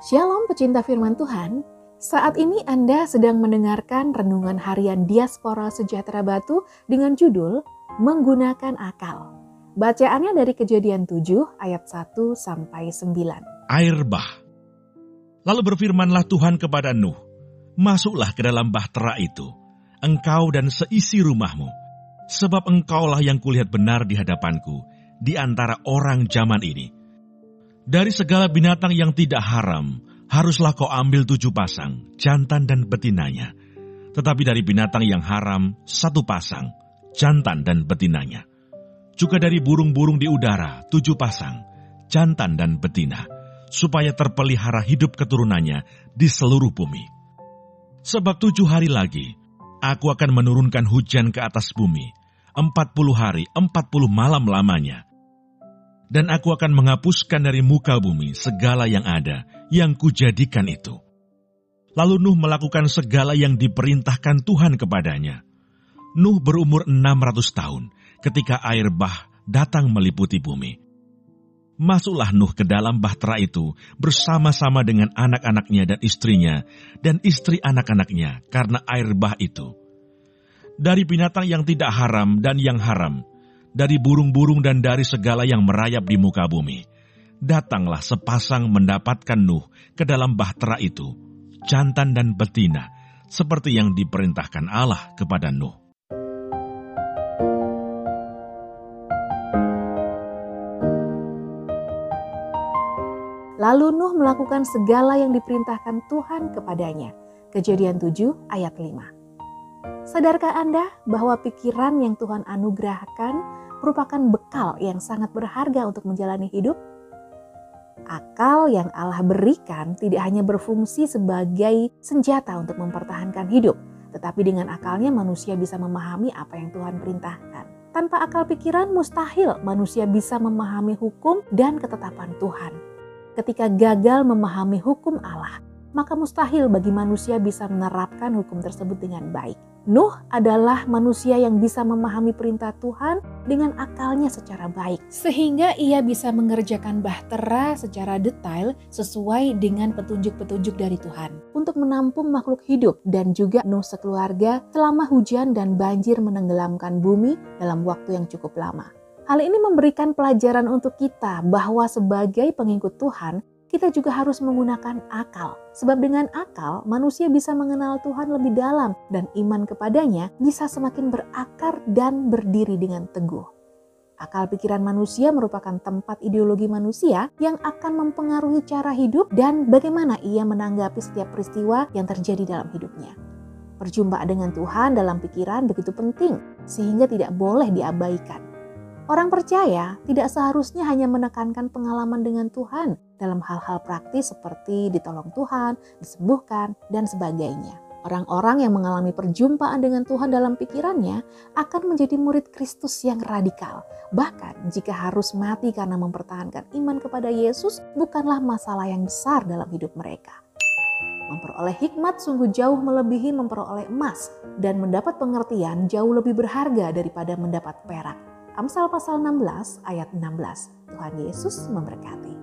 Shalom pecinta firman Tuhan, saat ini Anda sedang mendengarkan renungan harian Diaspora Sejahtera Batu dengan judul Menggunakan Akal. Bacaannya dari kejadian 7 ayat 1 sampai 9. Air bah. Lalu berfirmanlah Tuhan kepada Nuh, Masuklah ke dalam bahtera itu, engkau dan seisi rumahmu, sebab engkaulah yang kulihat benar di hadapanku, di antara orang zaman ini dari segala binatang yang tidak haram, haruslah kau ambil tujuh pasang, jantan dan betinanya. Tetapi dari binatang yang haram, satu pasang, jantan dan betinanya. Juga dari burung-burung di udara, tujuh pasang, jantan dan betina, supaya terpelihara hidup keturunannya di seluruh bumi. Sebab tujuh hari lagi, aku akan menurunkan hujan ke atas bumi, empat puluh hari, empat puluh malam lamanya, dan aku akan menghapuskan dari muka bumi segala yang ada yang kujadikan itu. Lalu Nuh melakukan segala yang diperintahkan Tuhan kepadanya. Nuh berumur 600 tahun ketika air bah datang meliputi bumi. Masuklah Nuh ke dalam bahtera itu bersama-sama dengan anak-anaknya dan istrinya dan istri anak-anaknya karena air bah itu. Dari binatang yang tidak haram dan yang haram, dari burung-burung dan dari segala yang merayap di muka bumi. Datanglah sepasang mendapatkan Nuh ke dalam bahtera itu, jantan dan betina, seperti yang diperintahkan Allah kepada Nuh. Lalu Nuh melakukan segala yang diperintahkan Tuhan kepadanya. Kejadian 7 ayat 5. Sadarkah Anda bahwa pikiran yang Tuhan anugerahkan merupakan bekal yang sangat berharga untuk menjalani hidup. Akal yang Allah berikan tidak hanya berfungsi sebagai senjata untuk mempertahankan hidup, tetapi dengan akalnya manusia bisa memahami apa yang Tuhan perintahkan. Tanpa akal pikiran, mustahil manusia bisa memahami hukum dan ketetapan Tuhan. Ketika gagal memahami hukum Allah, maka mustahil bagi manusia bisa menerapkan hukum tersebut dengan baik. Nuh adalah manusia yang bisa memahami perintah Tuhan dengan akalnya secara baik, sehingga ia bisa mengerjakan bahtera secara detail sesuai dengan petunjuk-petunjuk dari Tuhan untuk menampung makhluk hidup dan juga Nuh sekeluarga selama hujan dan banjir menenggelamkan bumi dalam waktu yang cukup lama. Hal ini memberikan pelajaran untuk kita bahwa sebagai pengikut Tuhan, kita juga harus menggunakan akal. Sebab dengan akal, manusia bisa mengenal Tuhan lebih dalam dan iman kepadanya bisa semakin berakar dan berdiri dengan teguh. Akal pikiran manusia merupakan tempat ideologi manusia yang akan mempengaruhi cara hidup dan bagaimana ia menanggapi setiap peristiwa yang terjadi dalam hidupnya. Perjumpaan dengan Tuhan dalam pikiran begitu penting, sehingga tidak boleh diabaikan. Orang percaya tidak seharusnya hanya menekankan pengalaman dengan Tuhan dalam hal-hal praktis seperti ditolong Tuhan, disembuhkan, dan sebagainya. Orang-orang yang mengalami perjumpaan dengan Tuhan dalam pikirannya akan menjadi murid Kristus yang radikal. Bahkan jika harus mati karena mempertahankan iman kepada Yesus bukanlah masalah yang besar dalam hidup mereka. Memperoleh hikmat sungguh jauh melebihi memperoleh emas dan mendapat pengertian jauh lebih berharga daripada mendapat perak. Amsal pasal 16 ayat 16. Tuhan Yesus memberkati.